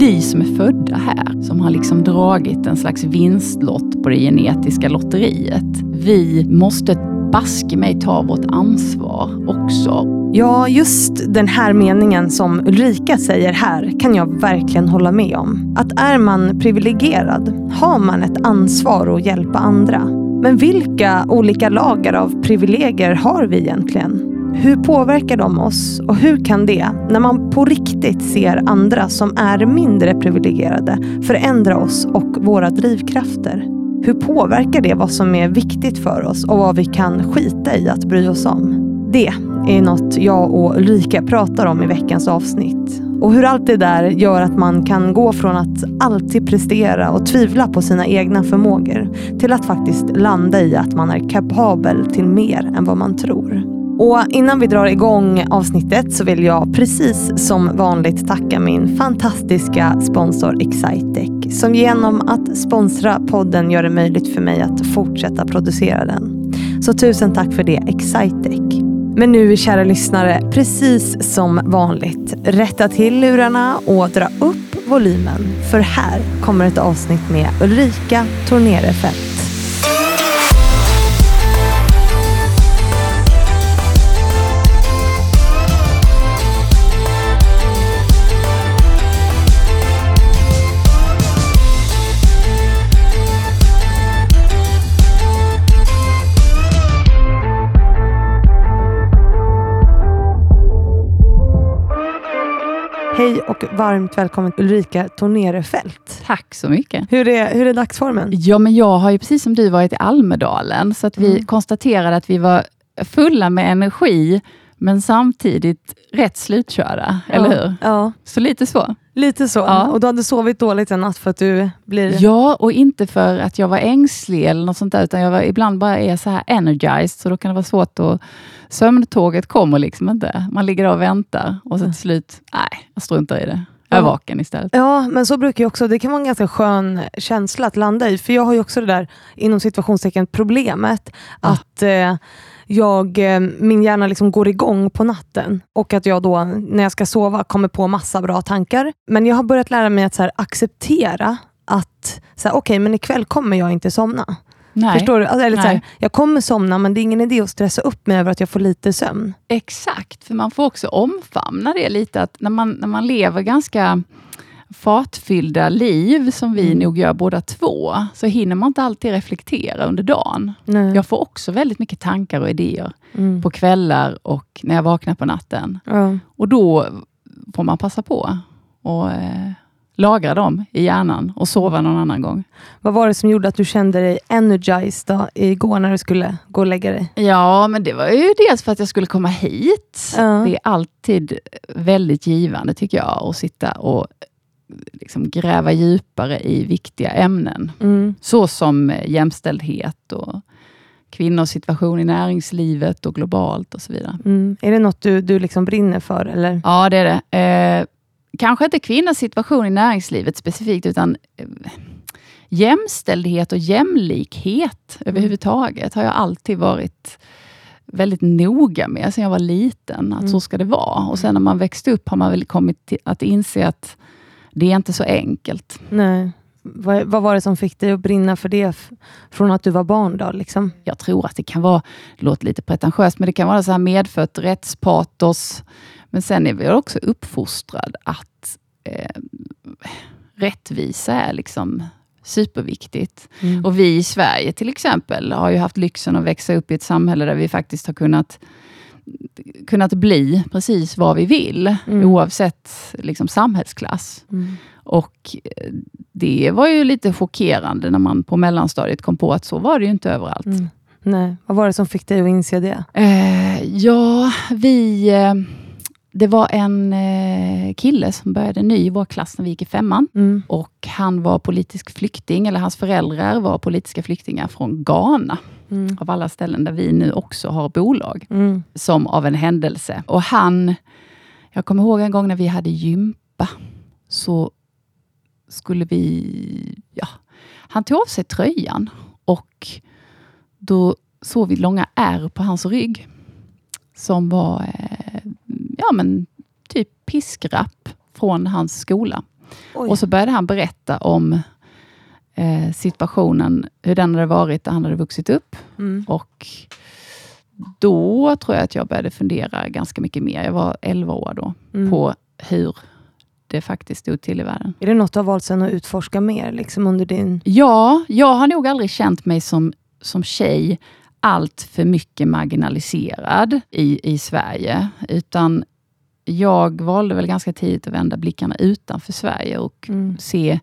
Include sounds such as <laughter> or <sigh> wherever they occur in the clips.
vi som är födda här, som har liksom dragit en slags vinstlott på det genetiska lotteriet. Vi måste baske mig ta vårt ansvar också. Ja, just den här meningen som Ulrika säger här kan jag verkligen hålla med om. Att är man privilegierad har man ett ansvar att hjälpa andra. Men vilka olika lager av privilegier har vi egentligen? Hur påverkar de oss och hur kan det, när man på riktigt ser andra som är mindre privilegierade, förändra oss och våra drivkrafter? Hur påverkar det vad som är viktigt för oss och vad vi kan skita i att bry oss om? Det är något jag och Ulrika pratar om i veckans avsnitt. Och hur allt det där gör att man kan gå från att alltid prestera och tvivla på sina egna förmågor till att faktiskt landa i att man är kapabel till mer än vad man tror. Och innan vi drar igång avsnittet så vill jag precis som vanligt tacka min fantastiska sponsor Excitec som genom att sponsra podden gör det möjligt för mig att fortsätta producera den. Så tusen tack för det Excitec. Men nu kära lyssnare, precis som vanligt, rätta till lurarna och dra upp volymen. För här kommer ett avsnitt med Ulrika Tornerefelt. Hej och varmt välkommen Ulrika Tornerefelt. Tack så mycket. Hur är, hur är dagsformen? Ja, men jag har ju precis som du varit i Almedalen, så att vi Mm. konstaterade att vi var fulla med energi, men samtidigt rätt slutkörda, eller hur? Ja, Så lite så. lite så. Ja. Och du hade sovit dåligt en natt för att du blir... Ja, och inte för att jag var ängslig eller något sånt där, utan jag var, ibland bara är så här energized, så då kan det vara svårt att... Sömntåget kommer liksom inte. Man ligger där och väntar och så till slut, nej, jag struntar i det. Jag är Ja. vaken istället. Ja, men så brukar jag också, det kan vara en ganska skön känsla att landa i. För jag har ju också det där, inom situationstecken, problemet Ja. att eh, jag, eh, min hjärna liksom går igång på natten och att jag då, när jag ska sova, kommer på massa bra tankar. Men jag har börjat lära mig att så här, acceptera att, så här, okej, men ikväll kommer jag inte somna. Nej, Förstår du? Alltså, eller så här, Nej. jag kommer somna, men det är ingen idé att stressa upp mig över att jag får lite sömn. exakt, för man får också omfamna det lite, att när man, när man lever ganska fartfyllda liv, som vi Mm. nog gör båda två, så hinner man inte alltid reflektera under dagen. Nej. Jag får också väldigt mycket tankar och idéer Mm. på kvällar och när jag vaknar på natten. Ja. Och då får man passa på och eh, lagra dem i hjärnan och sova någon annan gång. Vad var det som gjorde att du kände dig energized då, igår när du skulle gå och lägga dig? Ja, men det var ju dels för att jag skulle komma hit. Ja. Det är alltid väldigt givande tycker jag att sitta och liksom gräva djupare i viktiga ämnen. Mm. Så som eh, jämställdhet och kvinnors situation i näringslivet och globalt och så vidare. Mm. Är det något du, du liksom brinner för? Eller? Ja, det är det. Eh, kanske inte kvinnors situation i näringslivet specifikt, utan eh, jämställdhet och jämlikhet överhuvudtaget har jag alltid varit väldigt noga med sedan jag var liten, att Mm. så ska det vara. Och sen när man växte upp har man väl kommit att inse att det är inte så enkelt. Nej. Vad, vad var det som fick dig att brinna för det från att du var barn? Då, liksom? Jag tror att det kan vara, det låter lite pretentiöst, men det kan vara så här medfött rättspatos. Men sen är vi också uppfostrad att eh, rättvisa är liksom superviktigt. Mm. Och vi i Sverige till exempel har ju haft lyxen att växa upp i ett samhälle där vi faktiskt har kunnat kunnat bli precis vad vi vill, Mm. oavsett liksom, samhällsklass. Mm. Och eh, det var ju lite chockerande när man på mellanstadiet kom på att så var det ju inte överallt. Mm. Nej. Vad var det som fick dig att inse det? Eh, ja, vi... Eh, det var en eh, kille som började ny i vår klass när vi gick i femman. Mm. Och han var politisk flykting, eller hans föräldrar var politiska flyktingar från Ghana. Mm. Av alla ställen där vi nu också har bolag. Mm. Som av en händelse. Och han... Jag kommer ihåg en gång när vi hade gympa. Så skulle vi... Ja, han tog av sig tröjan och då såg vi långa ärr på hans rygg. Som var eh, ja, men typ piskrapp från hans skola. Oj. Och så började han berätta om eh, situationen, hur den hade varit där han hade vuxit upp. Mm. Och då tror jag att jag började fundera ganska mycket mer. Jag var 11 år då, Mm. på hur det faktiskt stod till i världen. Är det något du har valt sen att utforska mer liksom under din... Ja, jag har nog aldrig känt mig som, som tjej allt för mycket marginaliserad i, i Sverige. Utan jag valde väl ganska tidigt att vända blickarna utanför Sverige och Mm. se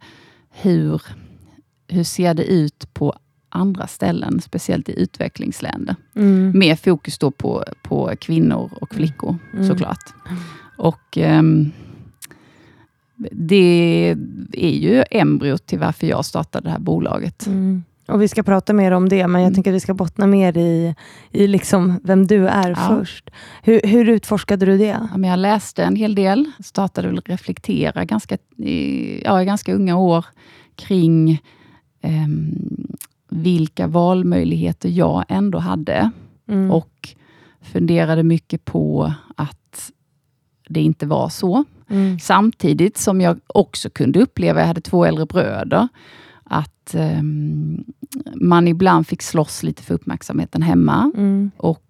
hur, hur ser det ut på andra ställen, speciellt i utvecklingsländer. Mm. Med fokus då på, på kvinnor och flickor Mm. såklart. Och ehm, det är ju embryot till varför jag startade det här bolaget. Mm. Och Vi ska prata mer om det, men jag Mm. tänker att vi ska bottna mer i, i liksom vem du är Ja. först. Hur, hur utforskade du det? Ja, men jag läste en hel del, startade väl reflektera ganska, i, ja, i ganska unga år kring ehm, vilka valmöjligheter jag ändå hade. Mm. Och funderade mycket på att det inte var så. Mm. Samtidigt som jag också kunde uppleva, jag hade två äldre bröder, att ehm, man ibland fick slåss lite för uppmärksamheten hemma. Mm. Och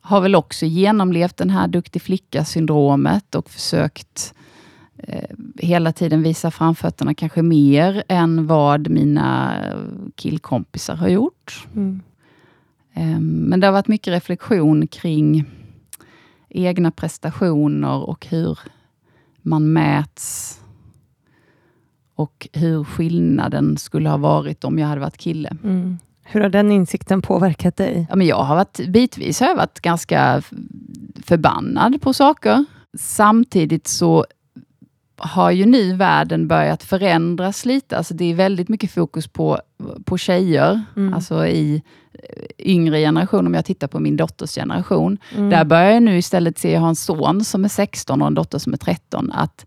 har väl också genomlevt den här duktig flicka-syndromet och försökt eh, hela tiden visa framfötterna kanske mer än vad mina killkompisar har gjort. Mm. Eh, men det har varit mycket reflektion kring egna prestationer och hur man mäts. Och hur skillnaden skulle ha varit om jag hade varit kille. Mm. Hur har den insikten påverkat dig? Ja, men jag har varit, bitvis har jag varit ganska förbannad på saker. Samtidigt så har ju nu världen börjat förändras lite. Alltså det är väldigt mycket fokus på, på tjejer, Mm. alltså i eh, yngre generation, om jag tittar på min dotters generation. Mm. Där börjar jag nu istället se, jag har en son som är 16 och en dotter som är 13, att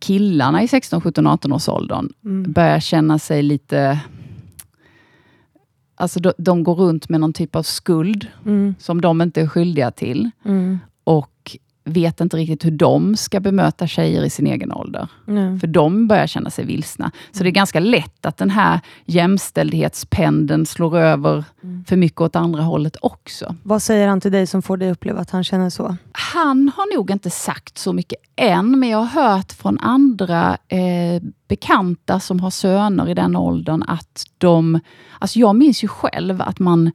killarna i 16, 17, 18 års åldern Mm. börjar känna sig lite... Alltså de, de går runt med någon typ av skuld Mm. som de inte är skyldiga till Mm. och vet inte riktigt hur de ska bemöta tjejer i sin egen ålder. Nej. För de börjar känna sig vilsna. Så det är ganska lätt att den här jämställdhetspendeln slår över Mm. för mycket åt andra hållet också. Vad säger han till dig som får dig uppleva att han känner så? Han har nog inte sagt så mycket än, men jag har hört från andra eh, bekanta som har söner i den åldern att de... Alltså jag minns ju själv att man,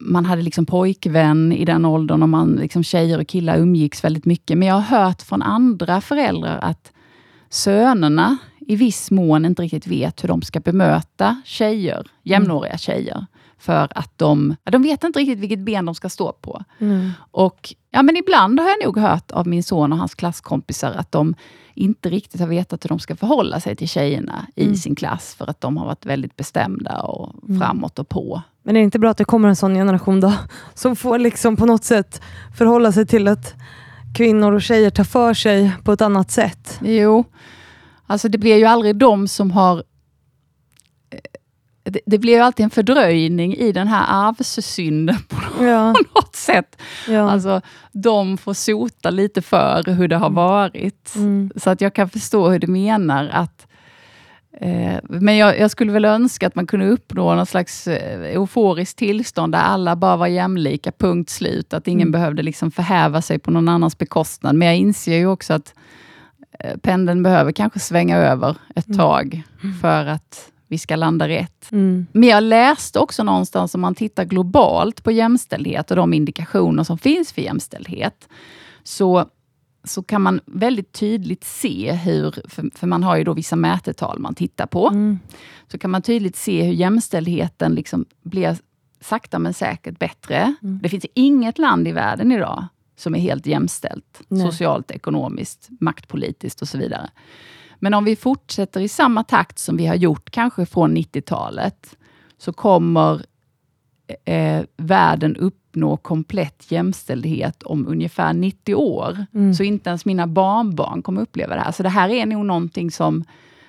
man hade liksom pojkvän i den åldern och man, liksom tjejer och killar umgicks väldigt mycket. Men jag har hört från andra föräldrar att sönerna i viss mån inte riktigt vet hur de ska bemöta tjejer, jämnåriga tjejer. För att de, de vet inte riktigt vilket ben de ska stå på. Mm. Och ja, men ibland har jag nog hört av min son och hans klasskompisar att de inte riktigt har vetat hur de ska förhålla sig till tjejerna i Mm. sin klass, för att de har varit väldigt bestämda och Mm. framåt och på. Men är det inte bra att det kommer en sån generation då, <laughs> som får liksom på något sätt förhålla sig till att kvinnor och tjejer tar för sig på ett annat sätt? Jo, alltså det blir ju aldrig de som har... eh, Det, det blir ju alltid en fördröjning i den här arvssynden på <laughs> Ja, något sätt. ja. Alltså, de får sota lite för hur det har varit. Mm. Så att jag kan förstå hur du menar. att Men jag, jag skulle väl önska att man kunde uppnå någon slags eh, euforiskt tillstånd där alla bara var jämlika, punkt slut. Att ingen Mm. behövde liksom förhäva sig på någon annans bekostnad. Men jag inser ju också att eh, pendeln behöver kanske svänga över ett Mm. tag för att vi ska landa rätt. Mm. Men jag läste också någonstans, om man tittar globalt på jämställdhet och de indikationer som finns för jämställdhet, så, så kan man väldigt tydligt se hur, för, för man har ju då vissa mätetal man tittar på, Mm. så kan man tydligt se hur jämställdheten liksom blir sakta men säkert bättre. Mm. Det finns inget land i världen idag som är helt jämställt, Nej. socialt, ekonomiskt, maktpolitiskt och så vidare. Men om vi fortsätter i samma takt som vi har gjort, kanske från 90-talet, så kommer eh, världen uppnå komplett jämställdhet om ungefär 90 år. Mm. Så inte ens mina barnbarn kommer uppleva det här. Så det här är nog någonting som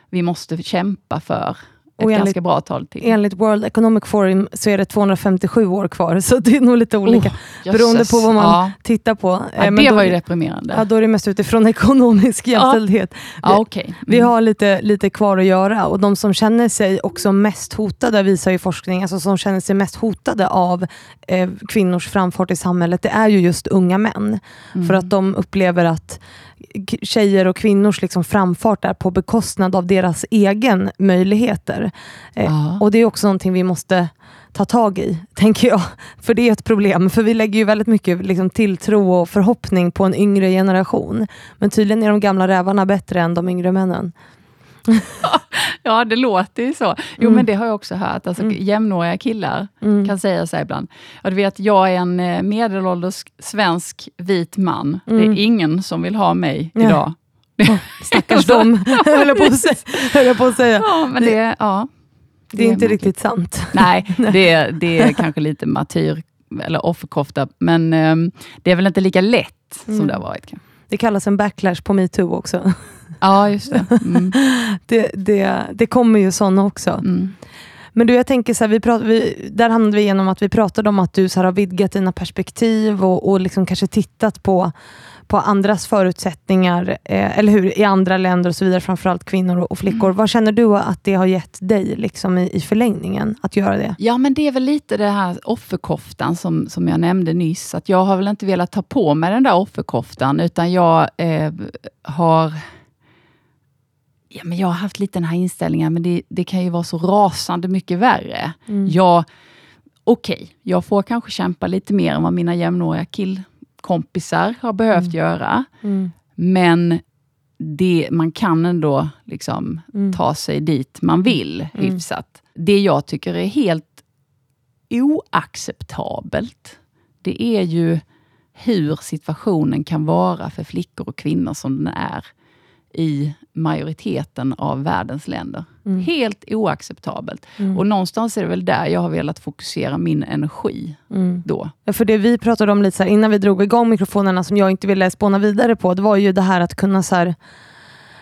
vi måste kämpa för ett enligt- ganska bra tal till. Enligt World Economic Forum så är det 257 år kvar, <laughs> så det är nog lite olika Oh, beroende på vad man Ja, tittar på. Eh, ja, men det då, var ju deprimerande. ja, då är det mest utifrån <laughs> ekonomisk jämställdhet. Ja. Vi Mm. har lite, lite kvar att göra och de som känner sig också mest hotade, visar ju forskning, alltså som känner sig mest hotade av eh, kvinnors framfart i samhället, det är ju just unga män. Mm. För att de upplever att tjejer och kvinnors liksom framfart är på bekostnad av deras egen möjligheter. Eh. Och det är också någonting vi måste ta tag i, <laughs> tänker jag. För det är ett problem, för vi lägger ju väldigt mycket liksom, tilltro och förhoppning på en yngre generation. Men tydligen är de gamla rävarna bättre än de yngre männen. <laughs> Ja, det låter ju så. Jo, Mm. men det har jag också hört. Alltså, Mm. Jämnåriga killar Mm. kan säga så ibland. Ja, du vet, jag är en eh, medelålders svensk vit man. Det Mm. är ingen som vill ha mig Nej. idag. Stackars <laughs> dem, <laughs> höll jag på att säga. Höll jag på att säga. Ja, men det, ja, Det är inte märkligt. riktigt sant. Nej, det, det är kanske lite martyr eller offerkofta, men ehm, det är väl inte lika lätt som Mm. det har varit. Det kallas en backlash på metoo också. Ja, just det. Mm. <laughs> Det, det, det kommer ju sådana också. Mm. Men du, jag tänker så här, vi prat, vi, där hamnade vi igenom att vi pratade om att du så här, har vidgat dina perspektiv och, och liksom kanske tittat på, på andras förutsättningar, eh, eller hur, i andra länder och så vidare, framförallt kvinnor och, och flickor. Mm. Vad känner du att det har gett dig liksom, i, i förlängningen, att göra det? Ja, men det är väl lite det här offerkoftan som, som jag nämnde nyss. Att jag har väl inte velat ta på mig den där offerkoftan, utan jag eh, har Ja, men jag har haft lite den här inställningen, men det, det kan ju vara så rasande mycket värre. Mm. Jag, okej, jag får kanske kämpa lite mer än vad mina jämnåriga killkompisar har behövt Mm. göra. Mm. Men det, man kan ändå liksom Mm. ta sig dit man vill Mm. hyfsat. Det jag tycker är helt oacceptabelt, det är ju hur situationen kan vara för flickor och kvinnor som den är i majoriteten av världens länder. Mm. Helt oacceptabelt. Mm. Och någonstans är det väl där jag har velat fokusera min energi Mm. då. Ja, för det vi pratade om lite så här, innan vi drog igång mikrofonerna som jag inte ville spåna vidare på, det var ju det här att kunna så här,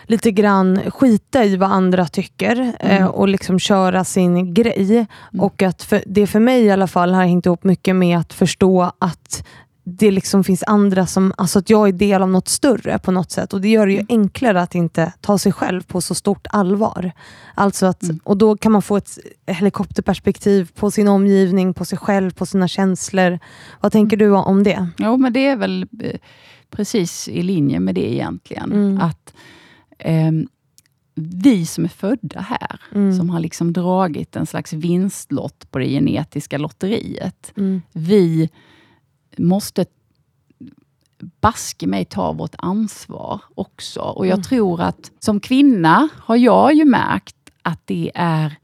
lite grann skita i vad andra tycker eh, och liksom köra sin grej. Och att för, det för mig i alla fall har hängt ihop mycket med att förstå att det liksom finns andra som, alltså att jag är del av något större på något sätt. Och det gör det ju enklare att inte ta sig själv på så stort allvar. Alltså att, Mm. Och då kan man få ett helikopterperspektiv på sin omgivning, på sig själv, på sina känslor. Vad tänker du om det? Jo, men det är väl eh, precis i linje med det egentligen. Mm. Att ehm, vi som är födda här, Mm. som har liksom dragit en slags vinstlott på det genetiska lotteriet. Mm. Vi måste baske mig ta vårt ansvar också. Och jag Mm. tror att som kvinna har jag ju märkt att det är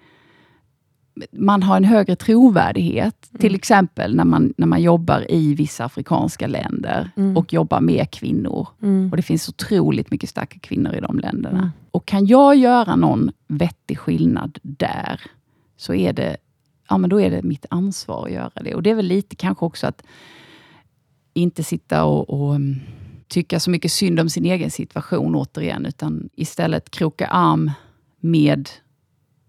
man har en högre trovärdighet. Mm. Till exempel när man, när man jobbar i vissa afrikanska länder Mm. och jobbar med kvinnor. Mm. Och Det finns otroligt mycket starka kvinnor i de länderna. Mm. Och kan jag göra någon vettig skillnad där, så är det, ja, men då är det mitt ansvar att göra det. Och Det är väl lite kanske också att inte sitta och, och mm, tycka så mycket synd om sin egen situation återigen, utan istället kroka arm med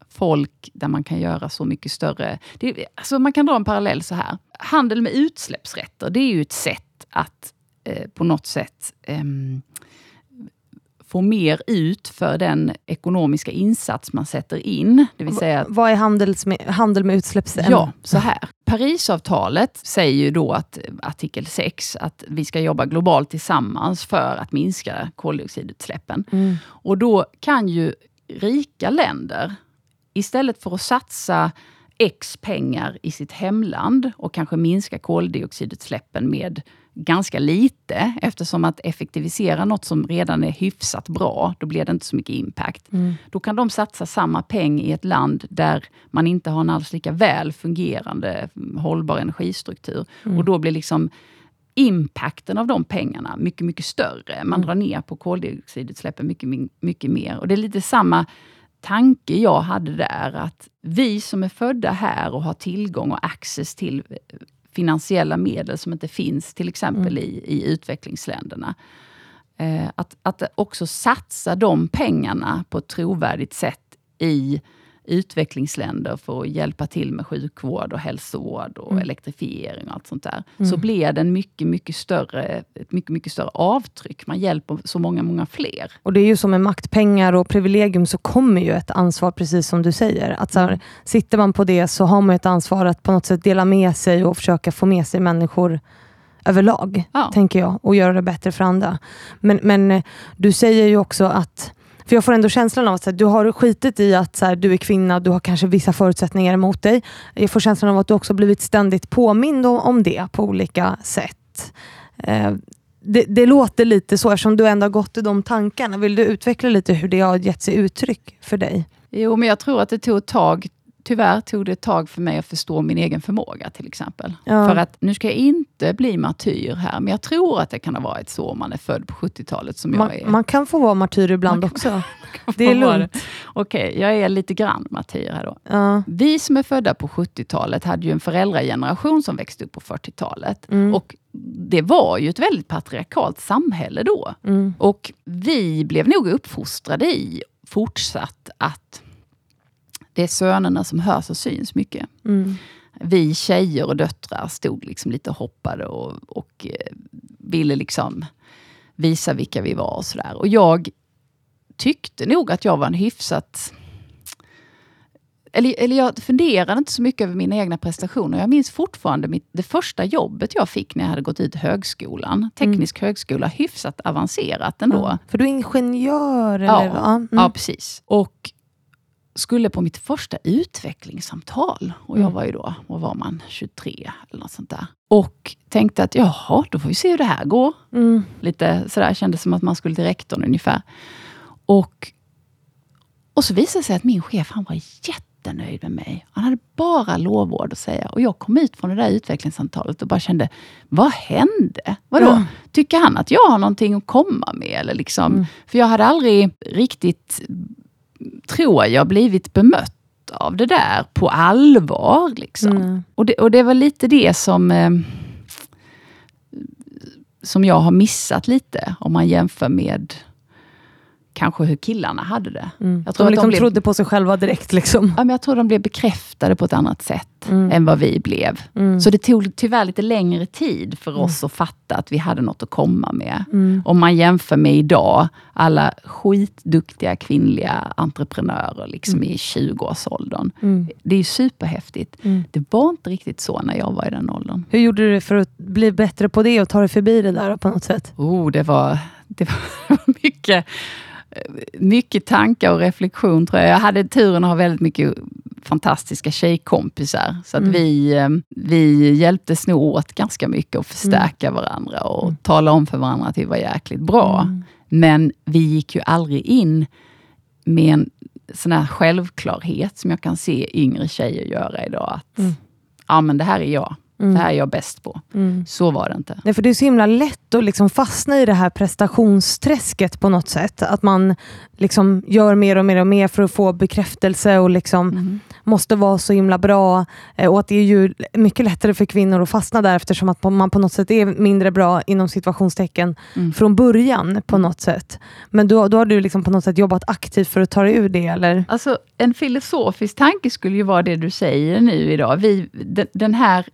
folk där man kan göra så mycket större... Det, alltså man kan dra en parallell så här. Handel med utsläppsrätter, det är ju ett sätt att eh, på något sätt eh, få mer ut för den ekonomiska insats man sätter in. Det vill säga att Vad är handels med, handel med utsläppsämnen? Ja, så här. Parisavtalet säger ju då att artikel 6 att vi ska jobba globalt tillsammans för att minska koldioxidutsläppen. Mm. Och då kan ju rika länder istället för att satsa X pengar i sitt hemland och kanske minska koldioxidutsläppen med ganska lite, eftersom att effektivisera något som redan är hyfsat bra, då blir det inte så mycket impact. Mm. Då kan de satsa samma peng i ett land där man inte har en alls lika väl fungerande mm, hållbar energistruktur. Mm. Och då blir liksom impacten av de pengarna mycket, mycket större. Man Mm. drar ner på koldioxidutsläppen mycket, mycket mer. Och det är lite samma tanke jag hade där, att vi som är födda här och har tillgång och access till eh, finansiella medel som inte finns till exempel Mm. i, i utvecklingsländerna. Eh, att, att också satsa de pengarna på ett trovärdigt sätt i utvecklingsländer för att hjälpa till med sjukvård och hälsovård och Mm. elektrifiering och allt sånt där. Mm. Så blir det en mycket, mycket större, ett mycket, mycket större avtryck. Man hjälper så många, många fler. Och det är ju som med makt, pengar och privilegium så kommer ju ett ansvar, precis som du säger. Att så här, sitter man på det så har man ett ansvar att på något sätt dela med sig och försöka få med sig människor överlag, Ja. tänker jag, och göra det bättre för andra. Men, men du säger ju också att för jag får ändå känslan av att så här, du har skitit i att så här, du är kvinna, du har kanske vissa förutsättningar emot dig. Jag får känslan av att du också blivit ständigt påmind om, om det på olika sätt. Eh, det, det låter lite så eftersom du ändå har gått i de tankarna. Vill du utveckla lite hur det har gett sig uttryck för dig? Jo, men jag tror att det tog ett tag Tyvärr tog det ett tag för mig att förstå min egen förmåga till exempel. Ja. För att, nu ska jag inte bli martyr här, men jag tror att det kan ha varit så om man är född på 70-talet som Man, jag är. man kan få vara martyr ibland Man också. <laughs> Det är lugnt. Okej, jag är lite grann martyr här då. Ja. Vi som är födda på 70-talet hade ju en föräldrageneration som växte upp på 40-talet. Mm. Och det var ju ett väldigt patriarkalt samhälle då. Mm. Och vi blev nog uppfostrade i fortsatt att det är sönerna som hörs och syns mycket. Mm. Vi tjejer och döttrar stod liksom lite hoppade och, och eh, ville liksom visa vilka vi var och sådär. Och jag tyckte nog att jag var en hyfsat... Eller, eller jag funderade inte så mycket över mina egna prestationer. Jag minns fortfarande mitt, det första jobbet jag fick när jag hade gått ut högskolan. Teknisk högskola, hyfsat avancerat ändå. Ja. För du är ingenjör? Ja. Eller? Ja. Mm. Ja, precis. Och skulle på mitt första utvecklingssamtal. Och jag Mm. var ju då, vad var man, 23 eller något sånt där. Och tänkte att jaha, då får vi se hur det här går. Mm. Lite sådär, kändes som att man skulle till rektorn ungefär. Och, och så visade det sig att min chef, han var jättenöjd med mig. Han hade bara lovord att säga. Och jag kom ut från det där utvecklingssamtalet och bara kände, vad hände? Vadå? Ja. Tycker han att jag har någonting att komma med? Eller liksom, Mm. För jag hade aldrig riktigt, tror jag, blivit bemött av det där på allvar. Liksom. Mm. Och, det, och det var lite det som, eh, som jag har missat lite, om man jämför med kanske hur killarna hade det. Mm. Jag tror de att de liksom blev- trodde på sig själva direkt. Liksom. Ja, men jag tror de blev bekräftade på ett annat sätt Mm. än vad vi blev. Mm. Så det tog tyvärr lite längre tid för oss att fatta att vi hade något att komma med. Mm. Om man jämför med idag, alla skitduktiga kvinnliga entreprenörer liksom i 20-årsåldern. Mm. Det är ju superhäftigt. Mm. Det var inte riktigt så när jag var i den åldern. Hur gjorde du för att bli bättre på det och ta dig förbi det där på något sätt? Oh, det var, det var <laughs> mycket, mycket tankar och reflektion tror jag. Jag hade turen att ha väldigt mycket fantastiska tjejkompisar. Så att Mm. vi, eh, vi hjälptes nog åt ganska mycket att förstärka varandra och tala om för varandra att vi var jäkligt bra. Mm. Men vi gick ju aldrig in med en sån här självklarhet som jag kan se yngre tjejer göra idag. Att Mm. ja, men det här är jag. Mm. Det här är jag bäst på. Mm. Så var det inte. Nej, för det är så himla lätt att liksom fastna i det här prestationsträsket på något sätt. Att man liksom gör mer och mer och mer för att få bekräftelse och liksom Mm. måste vara så himla bra. Eh, Och att det är ju mycket lättare för kvinnor att fastna där eftersom att man på något sätt är mindre bra inom situationstecken Mm. från början på något sätt. Men då, då har du liksom på något sätt jobbat aktivt för att ta dig ur det eller? Alltså, en filosofisk tanke skulle ju vara det du säger nu idag. Vi, den, den här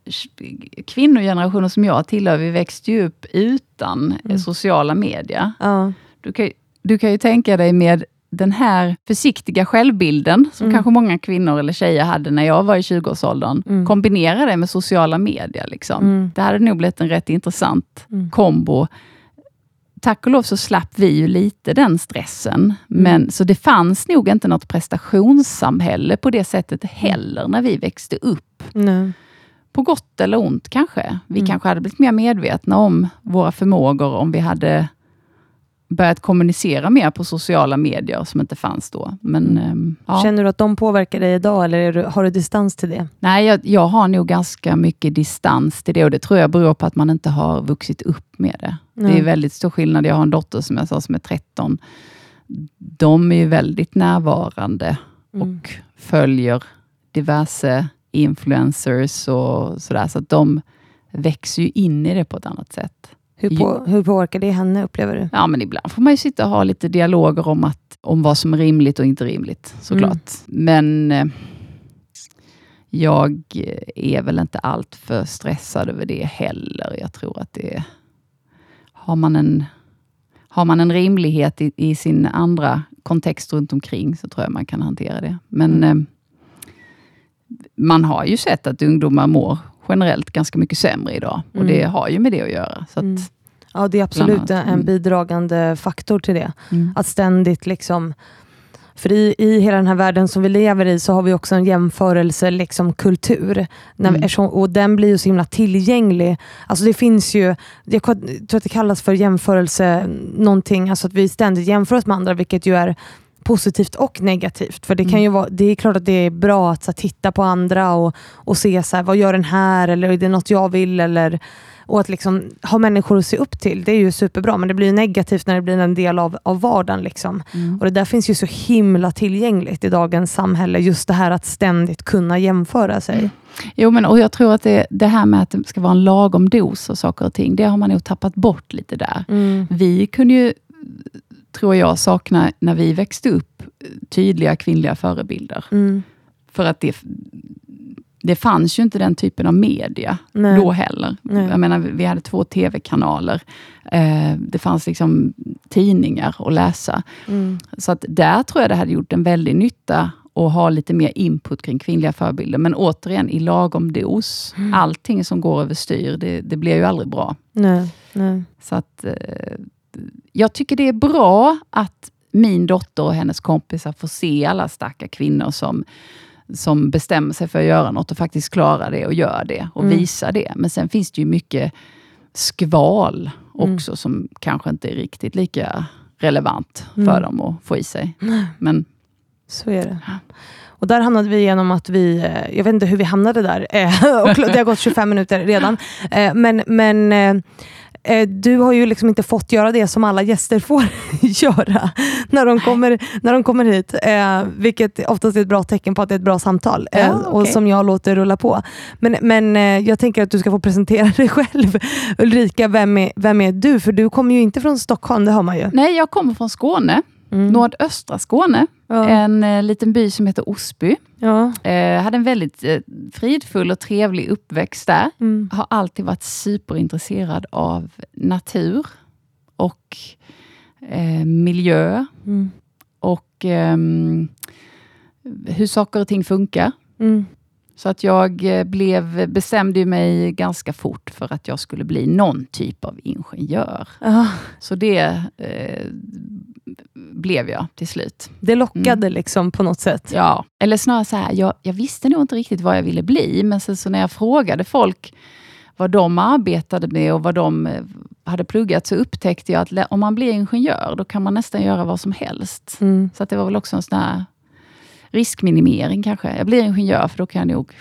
kvinnogenerationen som jag tillhör, vi växte ju upp utan eh, Mm. sociala medier. Ja. Du kan, du kan ju tänka dig med den här försiktiga självbilden, som Mm. kanske många kvinnor eller tjejer hade när jag var i 20-årsåldern. Mm. Kombinera det med sociala medier. Liksom. Mm. Det hade nog blivit en rätt intressant Mm. kombo. Tack och lov så slapp vi ju lite den stressen. Mm. Men, så det fanns nog inte något prestationssamhälle på det sättet heller när vi växte upp. Nej. På gott eller ont kanske. Vi Mm. kanske hade blivit mer medvetna om våra förmågor om vi hade börjat kommunicera mer på sociala medier som inte fanns då. Men, Mm. ehm, ja. Känner du att de påverkar dig idag eller du, har du distans till det? Nej, jag, jag har nog ganska mycket distans till det och det tror jag beror på att man inte har vuxit upp med det. Det Nej. är väldigt stor skillnad. Jag har en dotter som jag sa som är 13. De är ju väldigt närvarande Mm. och följer diverse influencers och sådär. Så att de växer ju in i det på ett annat sätt. Hur, på, hur påverkar det henne, upplever du? Ja, men ibland får man ju sitta och ha lite dialoger om, att, om vad som är rimligt och inte rimligt, såklart. Mm. Men eh, jag är väl inte allt för stressad över det heller. Jag tror att det är... Har man en, har man en rimlighet i, i sin andra kontext runt omkring, så tror jag man kan hantera det. Men mm. Man har ju sett att ungdomar mår generellt ganska mycket sämre idag. Och mm. det har ju med det att göra. Så att, mm. Ja, det är absolut en mm. bidragande faktor till det. Mm. Att ständigt liksom för i, i hela den här världen som vi lever i så har vi också en jämförelsekultur. Liksom, kultur. mm. vi, och den blir ju så himla tillgänglig. Alltså det finns ju, jag tror att det kallas för jämförelse någonting, alltså att vi ständigt jämför oss med andra, vilket ju är positivt och negativt. För det, kan mm. ju vara, det är klart att det är bra att så, titta på andra och, och se så här, vad gör den här, eller är det något jag vill? Eller, och att liksom ha människor att se upp till, det är ju superbra. Men det blir negativt när det blir en del av, av vardagen. Liksom. Mm. Och Det där finns ju så himla tillgängligt i dagens samhälle. Just det här att ständigt kunna jämföra sig. Mm. Jo, men och jag tror att det, det här med att det ska vara en lagom dos av saker och ting, det har man nog tappat bort lite där. Mm. Vi kunde ju, tror jag, sakna, när vi växte upp, tydliga kvinnliga förebilder. Mm. För att det, det fanns ju inte den typen av media Nej. då heller. Nej. Jag menar, vi hade två TV-kanaler. Eh, det fanns liksom tidningar att läsa. Mm. Så att där tror jag det hade gjort en väldig nytta att ha lite mer input kring kvinnliga förebilder. Men återigen, i lagom dos. Mm. Allting som går överstyr, det, det blir ju aldrig bra. Nej. Nej. Så att, eh, jag tycker det är bra att min dotter och hennes kompisar får se alla starka kvinnor som som bestämmer sig för att göra något och faktiskt klarar det och gör det och mm. visar det. Men sen finns det ju mycket skval mm. också, mm. som kanske inte är riktigt lika relevant mm. för dem att få i sig. <laughs> Men, Så är det. Och där hamnade vi genom att vi, eh, jag vet inte hur vi hamnade där, <laughs> och det har gått <laughs> 25 minuter redan. Eh, men, men eh, Eh, du har ju liksom inte fått göra det som alla gäster får <laughs> göra när de kommer, när de kommer hit. Eh, vilket oftast är ett bra tecken på att det är ett bra samtal eh, ja, okay. och som jag låter rulla på. Men, men eh, jag tänker att du ska få presentera <laughs> dig själv. Ulrika, vem är, vem är du? För du kommer ju inte från Stockholm, det hör man ju. Nej, jag kommer från Skåne. Mm. Nordöstra Skåne. Ja. En eh, liten by som heter Osby. Ja. Eh, hade en väldigt eh, fridfull och trevlig uppväxt där. Mm. Har alltid varit superintresserad av natur och eh, miljö. Mm. Och ehm, hur saker och ting funkar. Mm. Så att jag eh, blev, bestämde mig ganska fort för att jag skulle bli någon typ av ingenjör. Ah. Så det eh, blev jag till slut. Det lockade mm. liksom på något sätt? Ja, eller snarare så här, jag, jag visste nog inte riktigt vad jag ville bli, men sen så när jag frågade folk vad de arbetade med och vad de eh, hade pluggat, så upptäckte jag att om man blir ingenjör, då kan man nästan göra vad som helst. Mm. Så det var väl också en sån här riskminimering kanske. Jag blir ingenjör, för då kan jag nog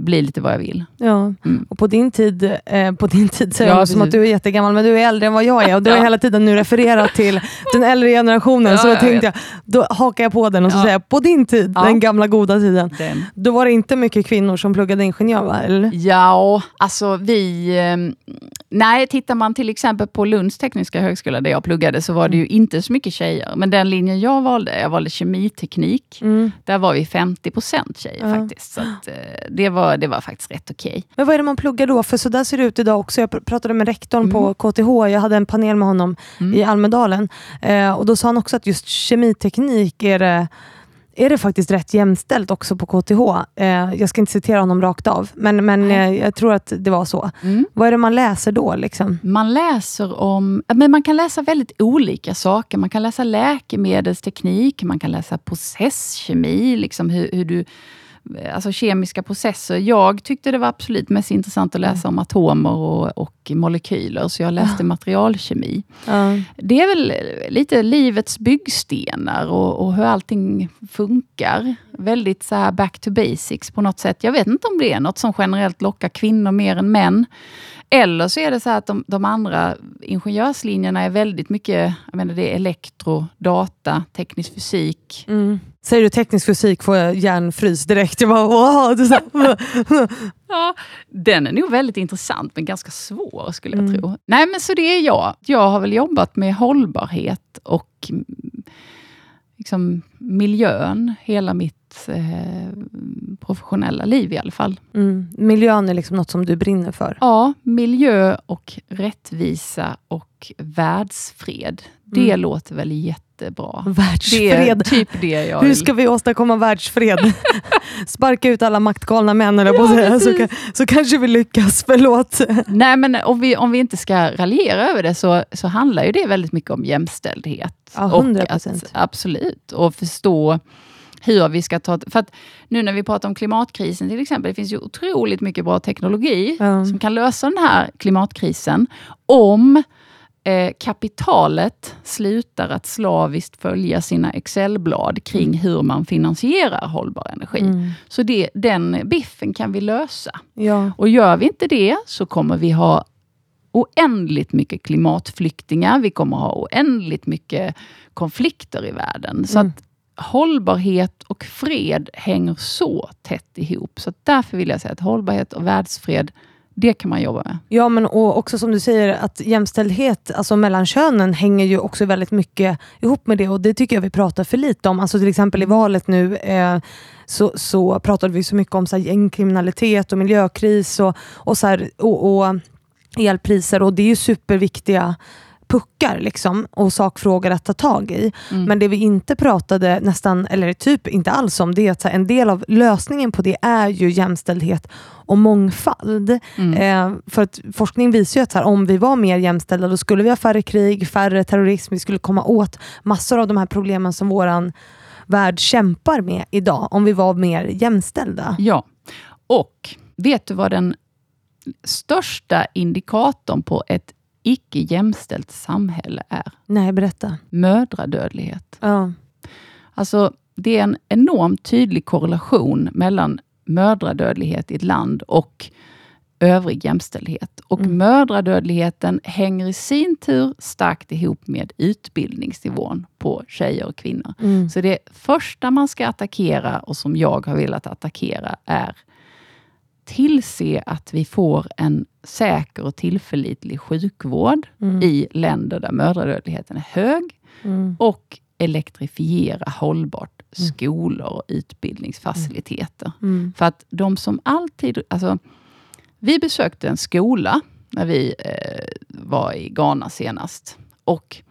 bli lite vad jag vill. Ja, mm. och på din tid, eh, på din tid säger ja, som att du är jättegammal, men du är äldre än vad jag är och du har hela tiden nu refererat till den äldre generationen. Ja, så jag tänkte jag, då hakar jag på den och så säger jag, på din tid, den gamla goda tiden, den. då var det inte mycket kvinnor som pluggade ingenjör va? Eller? Ja, alltså vi... Nej, tittar man till exempel på Lunds tekniska högskola där jag pluggade, så var det ju mm. inte så mycket tjejer. Men den linjen jag valde, jag valde kemiteknik, mm. där var vi 50% tjejer faktiskt. Så att, eh, det var det var faktiskt rätt okej. Okay. Men vad är det man pluggar då? För så där ser det ut idag också. Jag pratade med rektorn mm. på KTH, jag hade en panel med honom mm. i Almedalen. Eh, och då sa han också att just kemiteknik är det är det faktiskt rätt jämställt också på KTH. Eh, jag ska inte citera honom rakt av, men, men eh, jag tror att det var så. Mm. Vad är det man läser då? Liksom? Man läser om, men man kan läsa väldigt olika saker. Man kan läsa läkemedelsteknik, man kan läsa processkemi, liksom hur, hur du alltså kemiska processer. Jag tyckte det var absolut mest intressant att läsa om atomer och, och molekyler, så jag läste ja. materialkemi. Ja. Det är väl lite livets byggstenar och, och hur allting funkar. Väldigt så här back to basics på något sätt. Jag vet inte om det är något som generellt lockar kvinnor mer än män. Eller så är det så att de, de andra ingenjörslinjerna är väldigt mycket, jag menar det är elektro, data, teknisk fysik. Mm. Säger du teknisk fysik får jag hjärnfrys direkt. Jag bara, wow, det är. <laughs> Ja, den är nog väldigt intressant, men ganska svår skulle jag Mm. tro. Nej, men så det är jag. Jag har väl jobbat med hållbarhet och mm, liksom, miljön hela mitt eh, professionella liv i alla fall. Mm. Miljön är liksom något som du brinner för. Ja, miljö och rättvisa och världsfred. Det Mm. låter väl jättebra. Det är Världsfred. typ det jag Hur ska vi åstadkomma världsfred? <laughs> Sparka ut alla maktgalna män, eller Ja, säga. Så, så kanske vi lyckas. Förlåt. Nej, men om vi, om vi inte ska raljera över det så, så handlar ju det väldigt mycket om jämställdhet. Ja, Och 100%. att- Absolut. Och förstå hur vi ska ta... För att nu när vi pratar om klimatkrisen till exempel, det finns ju otroligt mycket bra teknologi Ja. som kan lösa den här klimatkrisen om eh, kapitalet slutar att slaviskt följa sina Excelblad kring hur man finansierar hållbar energi. Mm. Så det, den biffen kan vi lösa. Ja. Och gör vi inte det så kommer vi ha oändligt mycket klimatflyktingar. Vi kommer ha oändligt mycket konflikter i världen. Så Mm. att hållbarhet och fred hänger så tätt ihop. Så därför vill jag säga att hållbarhet och världsfred, det kan man jobba med. Ja, men och också som du säger att jämställdhet alltså mellan könen hänger ju också väldigt mycket ihop med det och det tycker jag vi pratar för lite om. Alltså till exempel i valet nu eh, så, så pratade vi så mycket om så här, gängkriminalitet och miljökris och, och, så här, och, och elpriser och det är ju superviktiga puckar liksom, och sakfrågor att ta tag i. Mm. Men det vi inte pratade nästan, eller typ inte alls om, det är att här, en del av lösningen på det är ju jämställdhet och mångfald. Mm. Eh, för att forskning visar ju att här, om vi var mer jämställda, då skulle vi ha färre krig, färre terrorism, vi skulle komma åt massor av de här problemen som våran värld kämpar med idag, om vi var mer jämställda. Ja, och vet du vad den största indikatorn på ett icke jämställt samhälle är? Nej, berätta. Mödradödlighet. Ja. Alltså, det är en enormt tydlig korrelation mellan mödradödlighet i ett land och övrig jämställdhet. Och Mm. mödradödligheten hänger i sin tur starkt ihop med utbildningsnivån på tjejer och kvinnor. Mm. Så det första man ska attackera och som jag har velat attackera är tillse att vi får en säker och tillförlitlig sjukvård Mm. i länder där mödradödligheten är hög Mm. och elektrifiera hållbart skolor och utbildningsfaciliteter. Mm. För att de som alltid... Alltså, vi besökte en skola när vi eh, var i Ghana senast. Och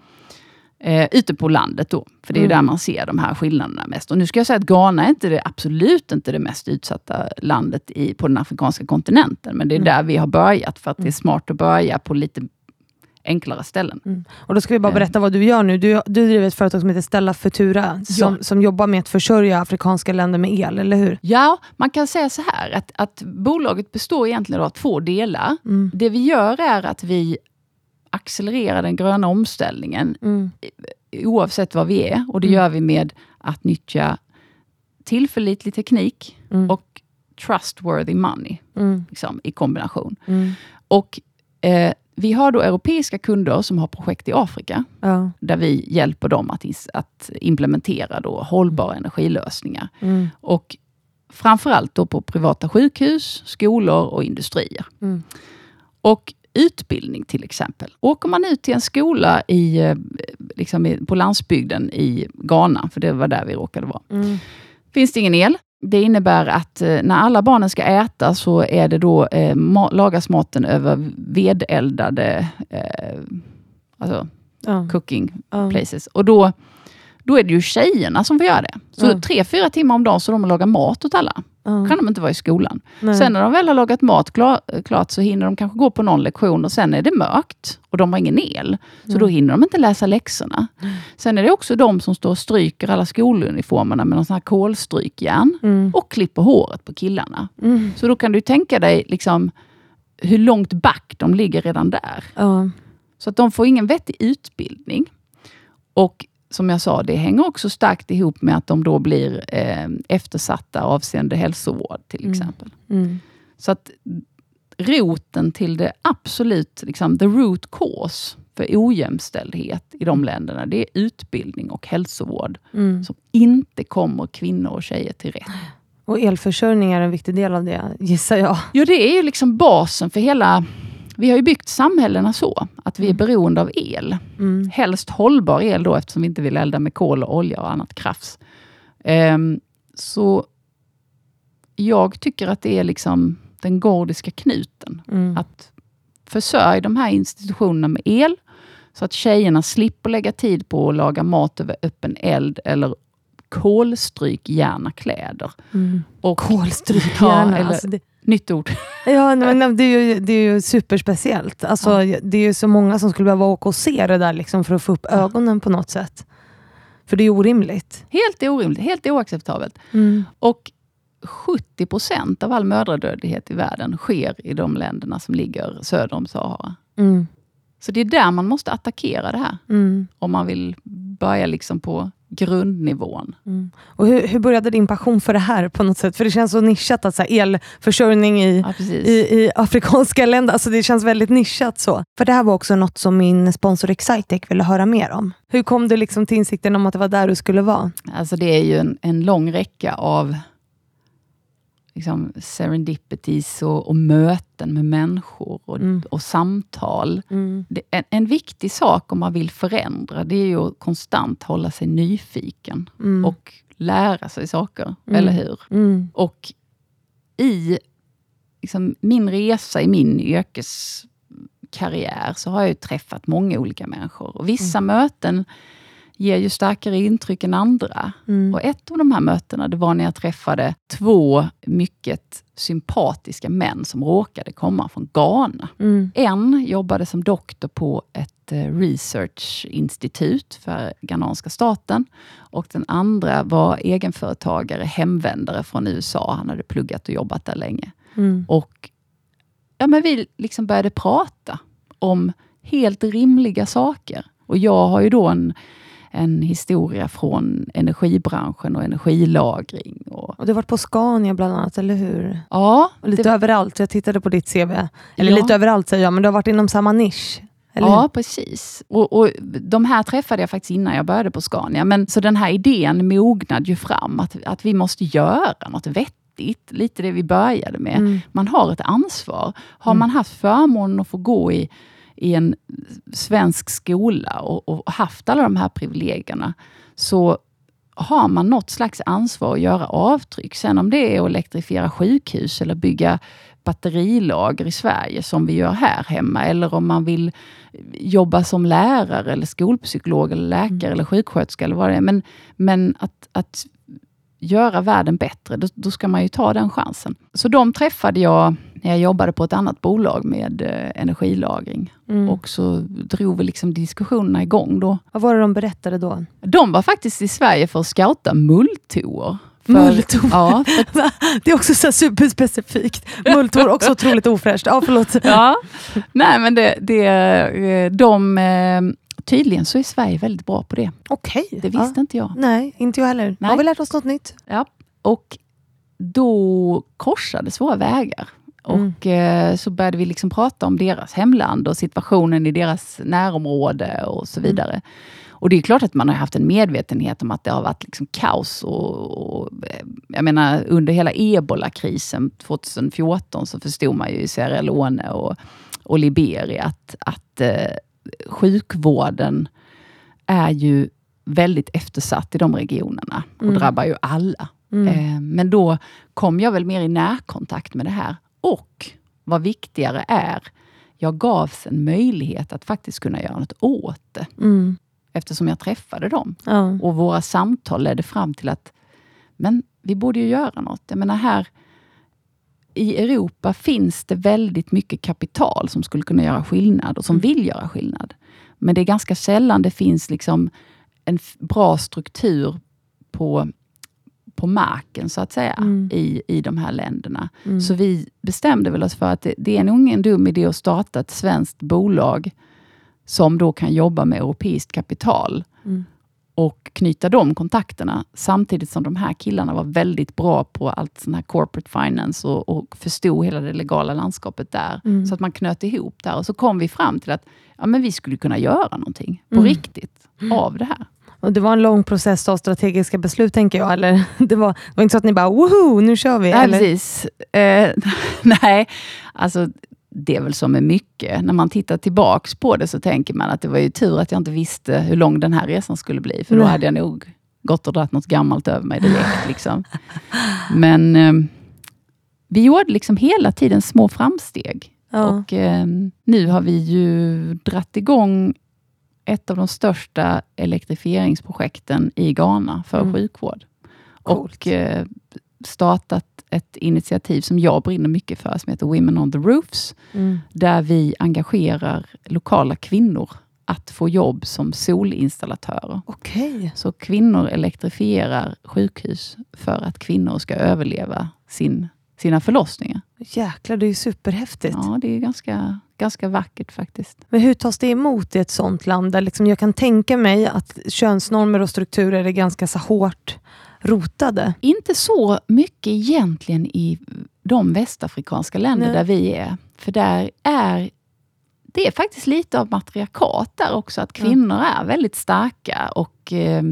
eh, ute på landet då, för det är Mm. där man ser de här skillnaderna mest. Och nu ska jag säga att Ghana är inte det, absolut inte det mest utsatta landet i, på den afrikanska kontinenten. Men det är Mm. där vi har börjat, för att det är smart att börja på lite enklare ställen. Mm. Och Då ska vi bara Eh. berätta vad du gör nu. Du, du driver ett företag som heter Stella Futura, som, som jobbar med att försörja afrikanska länder med el, eller hur? Ja, man kan säga så här att, att bolaget består egentligen av två delar. Mm. Det vi gör är att vi accelererar den gröna omställningen Mm. oavsett vad vi är. Och det Mm. gör vi med att nyttja tillförlitlig teknik Mm. och trustworthy money Mm. liksom, i kombination. Mm. Och eh, Vi har då europeiska kunder som har projekt i Afrika, Ja. där vi hjälper dem att, att implementera då hållbara energilösningar. Mm. Och framförallt då på privata sjukhus, skolor och industrier. Och utbildning till exempel. Åker man ut till en skola i, eh, liksom på landsbygden i Ghana, för det var där vi råkade vara, Mm. finns det ingen el. Det innebär att eh, när alla barnen ska äta så är det då, eh, ma- lagas maten över vedeldade eh, alltså Ja. cooking Ja. places. Och då, då är det ju tjejerna som får göra det. Så Ja. tre, fyra timmar om dagen så de lagar mat åt alla. Ja. kan de inte vara i skolan. Nej. Sen när de väl har lagat mat klar, klart så hinner de kanske gå på någon lektion och sen är det mörkt och de har ingen el. Så då hinner de inte läsa läxorna. Sen är det också de som står och stryker alla skoluniformerna med någon sån här kolstrykjärn Mm. och klipper håret på killarna. Mm. Så då kan du tänka dig liksom hur långt back de ligger redan där. Så att de får ingen vettig utbildning. Och som jag sa, det hänger också starkt ihop med att de då blir eh, eftersatta avseende hälsovård till Mm. exempel. Mm. Så att roten till det absolut, liksom, the root cause för ojämställdhet i de länderna, det är utbildning och hälsovård Mm. som inte kommer kvinnor och tjejer till rätt. Och elförsörjning är en viktig del av det, gissar jag. Jo, det är ju liksom basen för hela... Vi har ju byggt samhällena så, att vi är beroende av el. Mm. Helst hållbar el då, eftersom vi inte vill elda med kol och olja och annat krafs. Ehm, så jag tycker att det är liksom den gordiska knuten. Mm. Att försörja de här institutionerna med el, så att tjejerna slipper lägga tid på att laga mat över öppen eld eller kolstryk gärna kläder. Mm. Och, Kolstryk <laughs> Ja, gärna. eller- Alltså det, nytt ord. <laughs> ja, men det, är ju, det är ju superspeciellt. Alltså, Det är ju så många som skulle behöva åka och se det där liksom, för att få upp ögonen på något sätt. För det är orimligt. Helt orimligt, helt oacceptabelt. Mm. Och 70 procent av all mödradödlighet i världen sker i de länderna som ligger söder om Sahara. Mm. Så det är där man måste attackera det här, Mm. om man vill börja liksom på grundnivån. Mm. Och hur, hur började din passion för det här på något sätt? För det känns så nischat, att så här, elförsörjning i, Ja, i, i afrikanska länder. Alltså det känns väldigt nischat så. För det här var också något som min sponsor Excitec ville höra mer om. Hur kom du liksom till insikten om att det var där du skulle vara? Alltså det är ju en, en lång räcka av liksom serendipities och, och möten med människor och, Mm. och samtal. Det, en, en viktig sak om man vill förändra, det är ju att konstant hålla sig nyfiken Mm. och lära sig saker, Mm. eller hur? Mm. Och i liksom, min resa i min yrkeskarriär så har jag ju träffat många olika människor. Och vissa möten ger ju starkare intryck än andra. Mm. Och ett av de här mötena det var när jag träffade två mycket sympatiska män som råkade komma från Ghana. Mm. En jobbade som doktor på ett eh, researchinstitut för ghananska staten. Och den andra var egenföretagare, hemvändare från USA. Han hade pluggat och jobbat där länge. Mm. Och ja, men vi liksom började prata om helt rimliga saker. Och jag har ju då en, en historia från energibranschen och energilagring. Och, Och du har varit på Scania bland annat, eller hur? ja, Och lite det- överallt. Jag tittade på ditt CV. Eller Ja. lite överallt säger jag, men du har varit inom samma nisch. Eller Ja, precis. Och, och De här träffade jag faktiskt innan jag började på Scania. Men, så den här idén mognade ju fram, att, att vi måste göra något vettigt. Lite det vi började med. Mm. Man har ett ansvar. Har Mm. man haft förmånen att få gå i, i en svensk skola och, och haft alla de här privilegierna, så har man något slags ansvar att göra avtryck. Sen om det är att elektrifiera sjukhus eller bygga batterilager i Sverige, som vi gör här hemma, eller om man vill jobba som lärare, eller skolpsykolog, eller läkare, Mm. eller sjuksköterska, eller vad det är. Men, men att, att göra världen bättre, då, då ska man ju ta den chansen. Så de träffade jag när jag jobbade på ett annat bolag med eh, energilagring. Mm. Och så drog vi liksom diskussionerna igång då. Vad var det de berättade då? De var faktiskt i Sverige för att scouta mulltoor. Mulltoor? Ja, <laughs> för, Det är också så superspecifikt. Mulltor, också otroligt ofräscht. Ja, förlåt. <laughs> ja. Nej men det, det, eh, de, eh, tydligen så är Sverige väldigt bra på det. Okej. Det visste inte jag. Ja. Nej, inte jag heller. Nej. Har vi lärt oss något nytt? Ja. Och då korsades våra vägar. Mm. Och eh, så började vi liksom prata om deras hemland och situationen i deras närområde och så Mm. vidare. Och det är klart att man har haft en medvetenhet om att det har varit liksom kaos. Och, och, eh, jag menar, under hela ebola-krisen 2014 så förstod man ju i Sierra Leone och, och Liberia att, att eh, sjukvården är ju väldigt eftersatt i de regionerna och Mm. drabbar ju alla. Mm. Eh, Men då kom jag väl mer i närkontakt med det här. Och vad viktigare är, jag gavs en möjlighet att faktiskt kunna göra något åt det. Mm. Eftersom jag träffade dem. Ja. Och våra samtal ledde fram till att, men vi borde ju göra något. Jag menar här, i Europa finns det väldigt mycket kapital som skulle kunna göra skillnad och som Mm. vill göra skillnad. Men det är ganska sällan det finns liksom en bra struktur på, på marken, så att säga, Mm. i, i de här länderna. Mm. Så vi bestämde väl oss för att det, det är nog ingen dum idé att starta ett svenskt bolag som då kan jobba med europeiskt kapital Mm. och knyta de kontakterna, samtidigt som de här killarna var väldigt bra på allt sån här corporate finance och, och förstod hela det legala landskapet där. Mm. Så att man knöt ihop där och så kom vi fram till att ja, men vi skulle kunna göra någonting på Mm. riktigt av det här. Och det var en lång process av strategiska beslut, tänker jag. Eller? <laughs> Det, var, det var inte så att ni bara, woho, nu kör vi. Nej, eller? precis. Eh, <laughs> nej, alltså det är väl som med mycket. När man tittar tillbaks på det så tänker man att det var ju tur att jag inte visste hur lång den här resan skulle bli. För då Nej. hade jag nog gått och dragit något gammalt över mig direkt. Liksom. <laughs> Men eh, vi gjorde liksom hela tiden små framsteg. Ja. Och eh, nu har vi ju dratt igång ett av de största elektrifieringsprojekten i Ghana för Mm. sjukvård. Coolt. Och eh, startat ett initiativ som jag brinner mycket för, som heter Women on the Roofs, Mm. där vi engagerar lokala kvinnor att få jobb som solinstallatörer. Okej. Så kvinnor elektrifierar sjukhus för att kvinnor ska överleva sin, sina förlossningar. Jäklar, det är ju superhäftigt. Ja, det är ganska, ganska vackert faktiskt. Men hur tas det emot i ett sånt land? Där liksom jag kan tänka mig att könsnormer och strukturer är ganska så hårt rotade. Inte så mycket egentligen i de västafrikanska länder Nej. där vi är. För där är det är faktiskt lite av matriarkat där också, att Ja. kvinnor är väldigt starka och eh,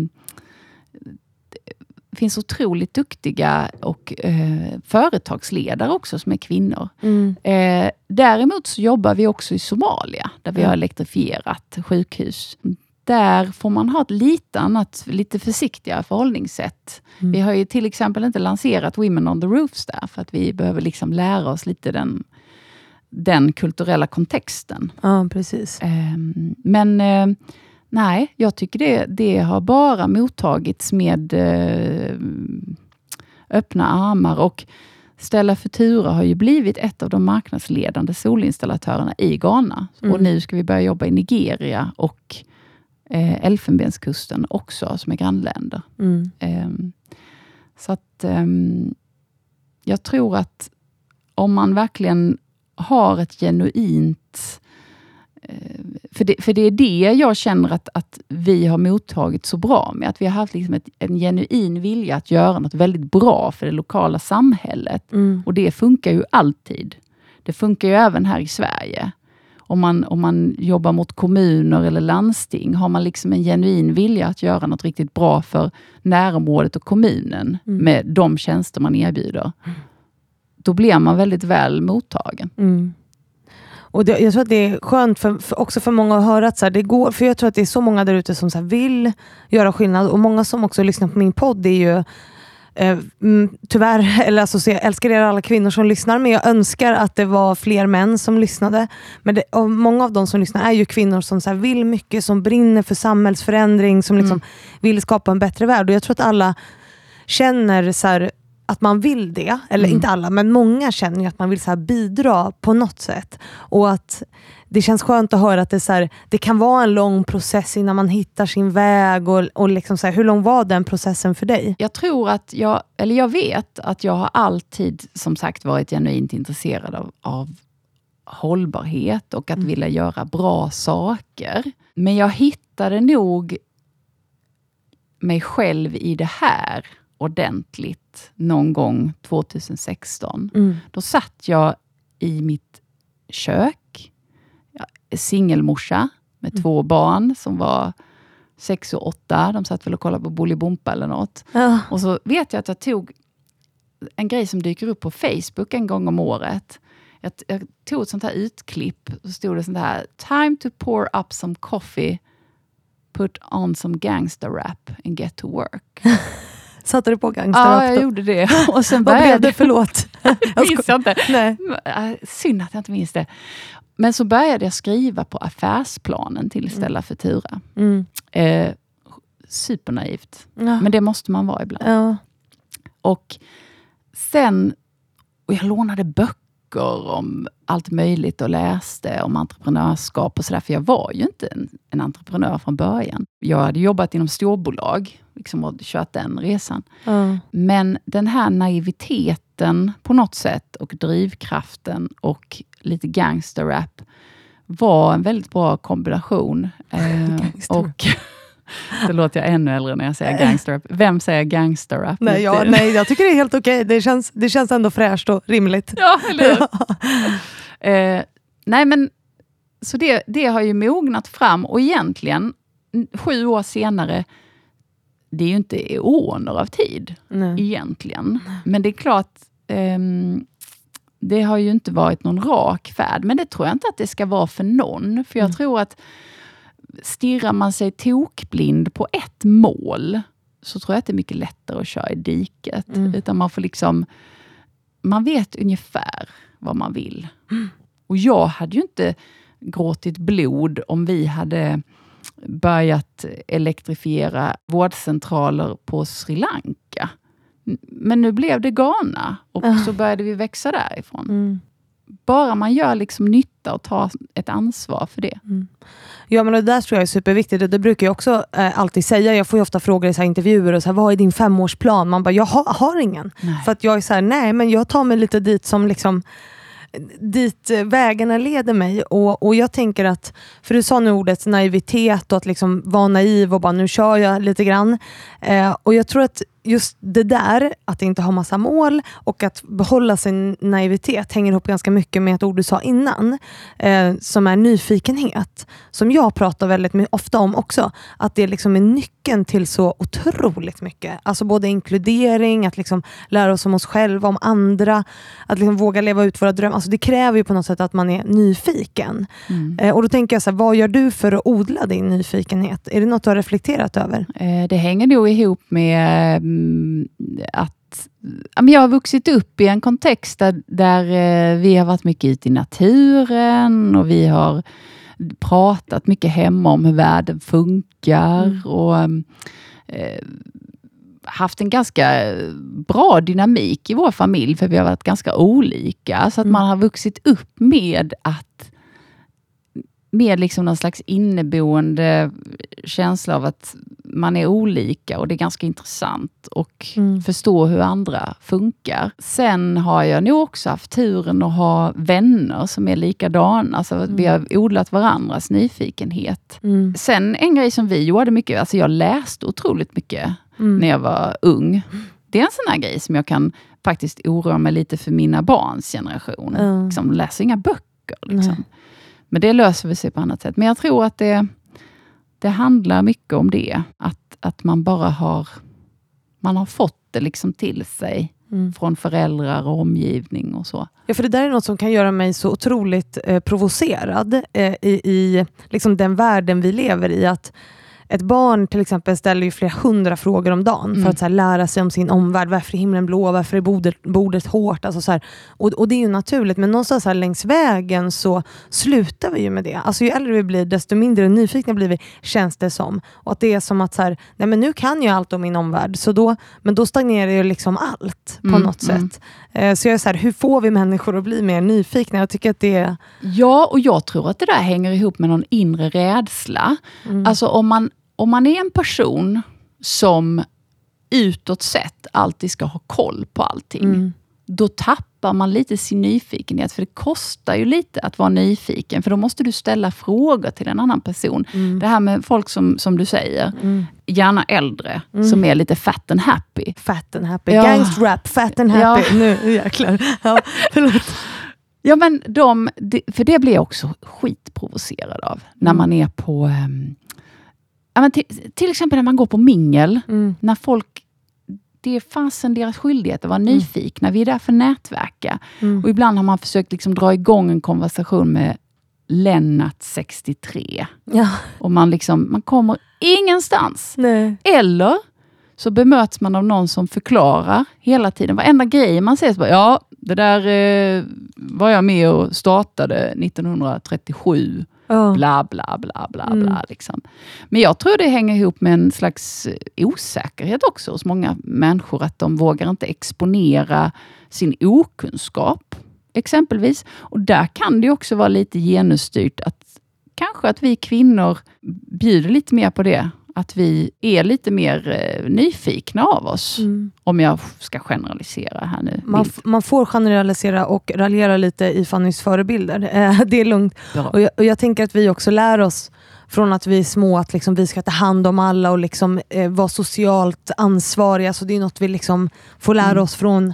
finns otroligt duktiga och eh, företagsledare också som är kvinnor. Mm. Eh, däremot så jobbar vi också i Somalia, där vi Ja. har elektrifierat sjukhus. Där får man ha ett lite annat, lite försiktigare förhållningssätt. Mm. Vi har ju till exempel inte lanserat Women on the Roofs där, för att vi behöver liksom lära oss lite den, den kulturella kontexten. Ja, precis. Ehm, men eh, nej, jag tycker det, det har bara mottagits med eh, öppna armar. Och Stella Futura har ju blivit ett av de marknadsledande solinstallatörerna i Ghana. Mm. Och nu ska vi börja jobba i Nigeria och eh, Elfenbenskusten också, som är grannländer. Mm. Ehm, så att ehm, jag tror att om man verkligen har ett genuint... eh, För det, för det är det jag känner att, att vi har mottagit så bra med. Att vi har haft liksom ett, en genuin vilja att göra något väldigt bra för det lokala samhället. Mm. Och det funkar ju alltid. Det funkar ju även här i Sverige. Om man, om man jobbar mot kommuner eller landsting, har man liksom en genuin vilja att göra något riktigt bra för närområdet och kommunen Mm. med de tjänster man erbjuder, då blir man väldigt väl mottagen. Mm. Och det, jag tror att det är skönt för, för, också för många att höra att så här, det går, för jag tror att det är så många där ute som så här, vill göra skillnad och många som också lyssnar på min podd är ju eh, mm, tyvärr, <laughs> eller alltså, så jag älskar er alla kvinnor som lyssnar, men jag önskar att det var fler män som lyssnade. Men det, många av de som lyssnar är ju kvinnor som så här, vill mycket, som brinner för samhällsförändring, som liksom vill skapa en bättre värld. Och jag tror att alla känner så här, att man vill det, eller Mm. inte alla, men många känner ju att man vill så bidra på något sätt. Och att det känns skönt att höra att det, så här, det kan vara en lång process innan man hittar sin väg. Och, och liksom så här, hur lång var den processen för dig? Jag tror att jag, eller jag vet att jag har alltid som sagt varit genuint intresserad av, av hållbarhet och att vilja göra bra saker. Men jag hittade nog mig själv i det här ordentligt någon gång 2016. Mm. Då satt jag i mitt kök, singelmorsa med två barn som var sex och åtta. De satt väl och kollade på Bolibompa eller något. Ja. Och så vet jag att jag tog en grej som dyker upp på Facebook en gång om året. Jag, jag tog ett sånt här utklipp, och så stod det sånt här Time to pour up some coffee, put on some gangster rap and get to work. <laughs> Satte du på Ja, gangsterrap jag gjorde det. <laughs> Och sen Vad blev det? Förlåt. <laughs> Jag minns jag inte. Nej. Äh, Synd att jag inte minns det. Men så började jag skriva på affärsplanen till Stella Futura. Mm. Eh, supernaivt. Ja. Men det måste man vara ibland. Ja. Och sen, och jag lånade böcker om allt möjligt och läste om entreprenörskap och sådär, för jag var ju inte en, en entreprenör från början. Jag hade jobbat inom storbolag liksom, och kört den resan. Ja. Men den här naiviteten på något sätt och drivkraften och lite gangsterrap var en väldigt bra kombination. <laughs> Eh, och Då låter jag ännu äldre när jag säger gangsterrap. Vem säger gangsterrap? Nej, ja, nej, jag tycker det är helt okej. Det, känns, det känns ändå fräscht och rimligt. Ja, eller hur? <laughs> eh, nej, men så det, det har ju mognat fram och egentligen, sju år senare, det är ju inte eoner av tid Nej. egentligen. Men det är klart, ehm, det har ju inte varit någon rak färd, men det tror jag inte att det ska vara för någon. För jag Mm. tror att stirrar man sig tokblind på ett mål, så tror jag att det är mycket lättare att köra i diket. Mm. Utan man får liksom, man vet ungefär vad man vill. Och jag hade ju inte gråtit blod om vi hade börjat elektrifiera vårdcentraler på Sri Lanka. Men nu blev det Ghana och så började vi växa därifrån. Mm. Bara man gör liksom nytta och tar ett ansvar för det. Ja, men det där tror jag är superviktigt. och Det brukar jag också eh, alltid säga. Jag får ju ofta frågor i så intervjuer, och så här, vad är din femårsplan? Man bara, jag har, har ingen. Nej. För att jag är så här, nej men jag tar mig lite dit som liksom dit vägarna leder mig. Och, och jag tänker att, för du sa nu ordet naivitet och att liksom vara naiv och bara nu kör jag lite grann. Eh, och jag tror att just det där, att inte ha massa mål och att behålla sin naivitet hänger ihop ganska mycket med ett ord du sa innan, eh, som är nyfikenhet. Som jag pratar väldigt ofta om också. Att det liksom är nyckeln till så otroligt mycket. Alltså både inkludering, att liksom lära oss om oss själva, om andra, att liksom våga leva ut våra drömmar. Alltså det kräver ju på något sätt att man är nyfiken. Mm. Eh, och då tänker jag, så här, vad gör du för att odla din nyfikenhet? Är det något du har reflekterat över? Eh, Det hänger nog ihop med att ja, men jag har vuxit upp i en kontext där, där eh, vi har varit mycket ute i naturen och vi har pratat mycket hemma om hur världen funkar Mm. och eh, haft en ganska bra dynamik i vår familj, för vi har varit ganska olika. Så att Mm. man har vuxit upp med att med liksom någon slags inneboende känsla av att man är olika och det är ganska intressant och Mm. förstå hur andra funkar. Sen har jag nog också haft turen att ha vänner som är likadana. Alltså att Vi har odlat varandras nyfikenhet. Mm. Sen en grej som vi gjorde mycket, alltså jag läste otroligt mycket Mm. när jag var ung. Det är en sån här grej som jag kan faktiskt oroa mig lite för mina barns generation. Ja. Liksom, läser inga böcker. Liksom. Men det löser vi sig på annat sätt. Men jag tror att det, det handlar mycket om det. Att, att man bara har, man har fått det liksom till sig Mm. från föräldrar och omgivning och så. Ja, för det där är något som kan göra mig så otroligt eh, provocerad eh, i, i liksom den världen vi lever i. Att ett barn till exempel ställer ju flera hundra frågor om dagen för Mm. att så här, lära sig om sin omvärld. Varför är himlen blå? Varför är bordet, bordet hårt? Alltså, så här, och, och det är ju naturligt, men någonstans här, längs vägen så slutar vi ju med det. Alltså, ju äldre vi blir, desto mindre nyfikna blir vi, känns det som. Och att det är som att så här, nej, men nu kan jag allt om min omvärld, så då, men då stagnerar ju liksom allt på Mm, något mm. sätt. Eh, Så jag är så hur får vi människor att bli mer nyfikna? Jag tycker att det är... Ja, och jag tror att det där hänger ihop med någon inre rädsla. Mm. Alltså om man, om man är en person som utåt sett alltid ska ha koll på allting, Mm. då tappar man lite sin nyfikenhet. För det kostar ju lite att vara nyfiken, för då måste du ställa frågor till en annan person. Mm. Det här med folk som, som du säger, Mm. gärna äldre, Mm. som är lite fat and happy. Fat and happy. Ja. Gangstrap, fat and happy. Nu jäklar. Ja, förlåt. Ja, men de, för det blir jag också skitprovocerad av. När Mm. man är på... men till, till exempel när man går på mingel. Mm. När folk... Det är fasen deras skyldighet att vara Mm. nyfikna. Vi är där för att nätverka. Mm. Och ibland har man försökt liksom dra igång en konversation med Lennart 63. Ja, Och man, liksom, man kommer ingenstans. nej. Eller så bemöts man av någon som förklarar hela tiden. Varenda grej man säger så bara, ja, det där eh, var jag med och startade 1937. Bla, bla, bla, bla, Mm. bla. Liksom. Men jag tror det hänger ihop med en slags eh, osäkerhet också hos många människor. Att de vågar inte exponera sin okunskap, exempelvis. Och där kan det också vara lite genusstyrt. Att kanske att vi kvinnor bjuder lite mer på det. Att vi är lite mer eh, nyfikna av oss. Mm. Om jag ska generalisera här nu. Man, man får generalisera och raljera lite i Fannys förebilder. <laughs> Eh, det är lugnt. Och jag, och jag tänker att vi också lär oss från att vi är små, att liksom vi ska ta hand om alla och liksom, eh, vara socialt ansvariga. Så det är något vi liksom får lära Mm. oss från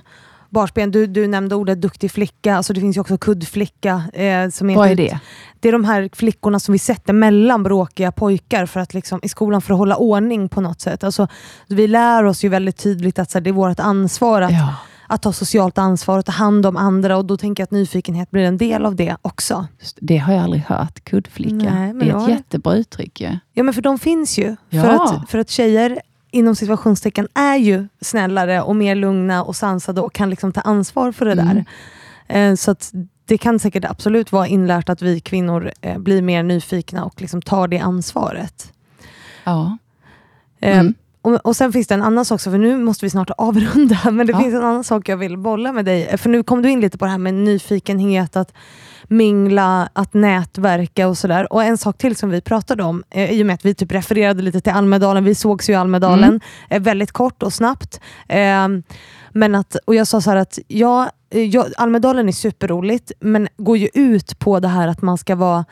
barnsben. Du, du nämnde ordet duktig flicka, alltså det finns ju också kuddflicka. Eh, som Vad är det? det är de här flickorna som vi sätter mellan bråkiga pojkar för att liksom, i skolan för att hålla ordning på något sätt. Alltså, vi lär oss ju väldigt tydligt att här, det är vårt ansvar att, Ja, att ta socialt ansvar och ta hand om andra och då tänker jag att nyfikenhet blir en del av det också. det har jag aldrig hört. Kuddflicka. Nej, men det är ett jättebra uttryck ju. Ja men för de finns ju. För, Ja. att, för att tjejer inom situationstecken är ju snällare och mer lugna och sansade och kan liksom ta ansvar för det Mm. där. Eh, så det kan säkert absolut vara inlärt att vi kvinnor eh, blir mer nyfikna och liksom tar det ansvaret. Ja. Eh, Mm. Och, och Sen finns det en annan sak, så för nu måste vi snart <laughs> avrunda, men det Ja. finns en annan sak jag vill bolla med dig. För nu kom du in lite på det här med nyfikenhet, att mingla, att nätverka och sådär. Och en sak till som vi pratade om, eh, i och med att vi typ refererade lite till Almedalen, vi sågs ju i Almedalen Mm. eh, väldigt kort och snabbt. Eh, men att, och jag sa så här att ja, eh, ja, Almedalen är superroligt, men går ju ut på det här att man ska vara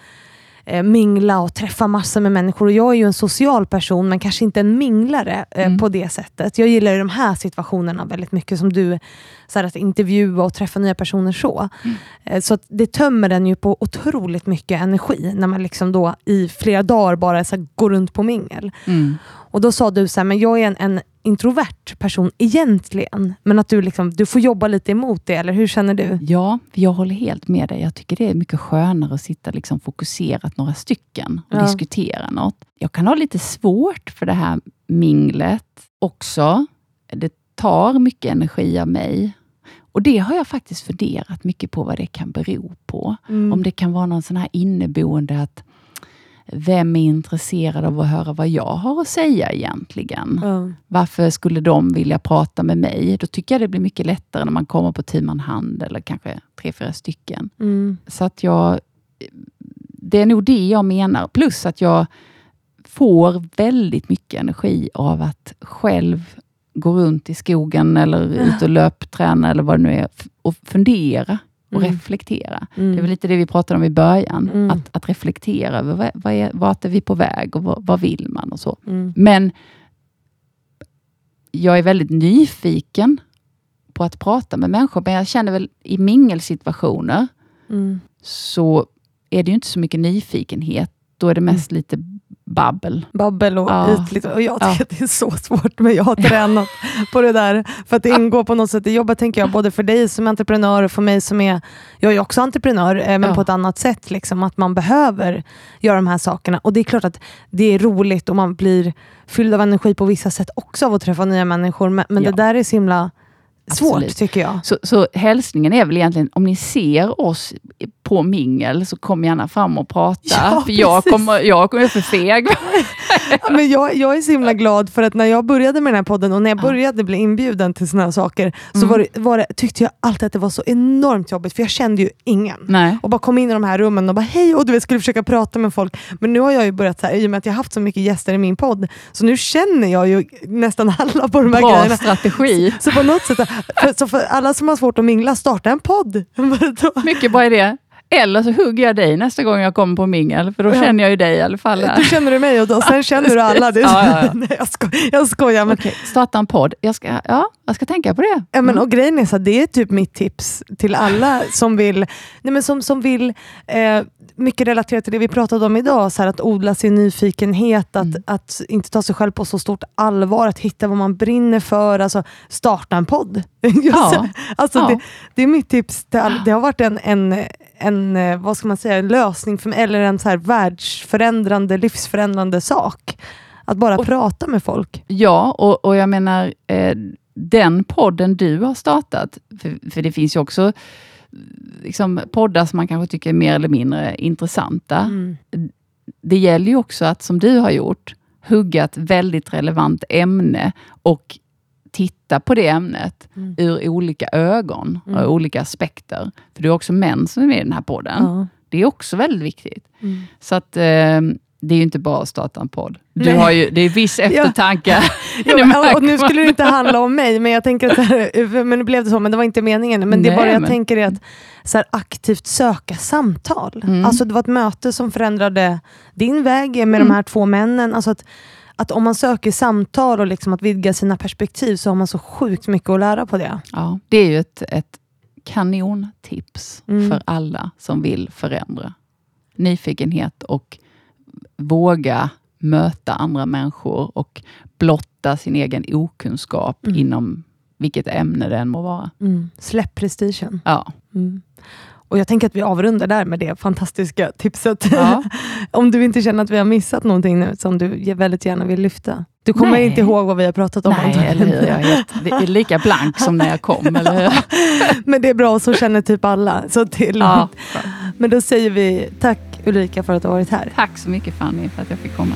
eh, mingla och träffa massor med människor. Och jag är ju en social person men kanske inte en minglare eh, Mm. på det sättet. Jag gillar ju de här situationerna väldigt mycket som du, så här, att intervjua och träffa nya personer så. Mm. Eh, så det tömmer den ju på otroligt mycket energi när man liksom då i flera dagar bara så här, går runt på mingel. Mm. Och då sa du så här, men jag är en, en introvert person egentligen, men att du, liksom, du får jobba lite emot det, eller hur känner du? Ja, jag håller helt med dig. Jag tycker det är mycket skönare att sitta liksom fokuserat några stycken och Ja. diskutera något. Jag kan ha lite svårt för det här minglet också. Det tar mycket energi av mig. Och det har jag faktiskt funderat mycket på vad det kan bero på. Mm. Om det kan vara någon sån här inneboende att vem är intresserad av att höra vad jag har att säga egentligen? Ja. Varför skulle de vilja prata med mig? Då tycker jag det blir mycket lättare när man kommer på tu man hand eller kanske tre, fyra stycken. Mm. Så att jag... Det är nog det jag menar. Plus att jag får väldigt mycket energi av att själv gå runt i skogen eller ut och löpträna eller vad det nu är och fundera och Mm. reflektera. Mm. Det väl lite det vi pratade om i början. Mm. Att, att reflektera över vad, vad är, vart är vi på väg och vad, vad vill man och så. Mm. Men jag är väldigt nyfiken på att prata med människor, men jag känner väl i mingelsituationer Mm. så är det ju inte så mycket nyfikenhet. Då är det mest lite babbel. babbel och Ja. ytligt. Och jag Ja. tycker att det är så svårt, men jag har tränat på det där. För att det ingår på något sätt i jobbet, tänker jag, både för dig som entreprenör och för mig som är, jag är också entreprenör, eh, men Ja. på ett annat sätt. Liksom, att man behöver göra de här sakerna. Och det är klart att det är roligt och man blir fylld av energi på vissa sätt också av att träffa nya människor. Men, men Ja. det där är så himla svårt, Absolut. tycker jag. Så, så hälsningen är väl egentligen, om ni ser oss på mingel, så kom gärna fram och prata. Ja, för jag kommer, jag kommer för feg. <laughs> <laughs> Men jag, jag är så himla glad för att när jag började med den här podden och när jag Ja. började bli inbjuden till såna här saker så Mm. var det, var det, tyckte jag alltid att det var så enormt jobbigt för jag kände ju ingen. Nej. Och bara kom in i de här rummen och bara hej och du vet, skulle försöka prata med folk. Men nu har jag ju börjat så här, i och med att jag har haft så mycket gäster i min podd, så nu känner jag ju nästan alla på de här Bra grejerna. strategi. Så på något sätt, för, så för alla som har svårt att mingla, starta en podd. <laughs> Mycket bra idé. Eller så hugger jag dig nästa gång jag kommer på mingel, för då Ja. känner jag ju dig i alla fall. Då känner du mig och då, sen känner du alla. Det Ja, ja. <laughs> Nej, jag, sko, jag skojar. Men, Okej, starta en podd. Jag ska, ja, jag ska tänka på det. Ja, men, Mm. och grejen är så att det är typ mitt tips till alla som vill, nej, men som, som vill eh, mycket relaterat till det vi pratade om idag, så här, att odla sin nyfikenhet, att, Mm. att inte ta sig själv på så stort allvar, att hitta vad man brinner för, alltså starta en podd. <laughs> Just, Ja. alltså, Ja. det, det är mitt tips. All, det har varit en, en, en, eh, vad ska man säga, en lösning för mig, eller en så här världsförändrande, livsförändrande sak. Att bara Och- prata med folk. Ja, och, och jag menar, eh, den podden du har startat, för, för det finns ju också liksom, poddar som man kanske tycker är mer eller mindre intressanta. Mm. Det gäller ju också att, som du har gjort, hugga ett väldigt relevant ämne och titta på det ämnet Mm. ur olika ögon Mm. och olika aspekter. För det är också män som är med i den här podden. Ja. Det är också väldigt viktigt. Mm. Så att eh, det är ju inte bara att starta en podd. Du Nej. har ju, det är viss eftertanke. <laughs> Det märker och nu skulle det inte handla om mig, men jag tänker att här, men nu blev det så, men det var inte meningen. Men det är Nej, bara jag men- tänker är att så här, aktivt söka samtal. Mm. Alltså det var ett möte som förändrade din väg med Mm. de här två männen. Alltså att, att om man söker samtal och liksom att vidga sina perspektiv så har man så sjukt mycket att lära på det. Ja, det är ju ett, ett kanontips Mm. för alla som vill förändra. Nyfikenhet och våga möta andra människor och blotta sin egen okunskap Mm. inom vilket ämne det än må vara. Släpp prestigen. Ja. Mm. Och Jag tänker att vi avrundar där med det fantastiska tipset. Ja. <laughs> om du inte känner att vi har missat någonting nu som du väldigt gärna vill lyfta. Du kommer Nej. inte ihåg vad vi har pratat om Nej, eller hur? Jag är, helt, det är lika blank som när jag kom, <laughs> eller hur? <laughs> Men det är bra, så känner typ alla. Så till. Ja. Men då säger vi tack Ulrika för att du har varit här. Tack så mycket Fanny för att jag fick komma.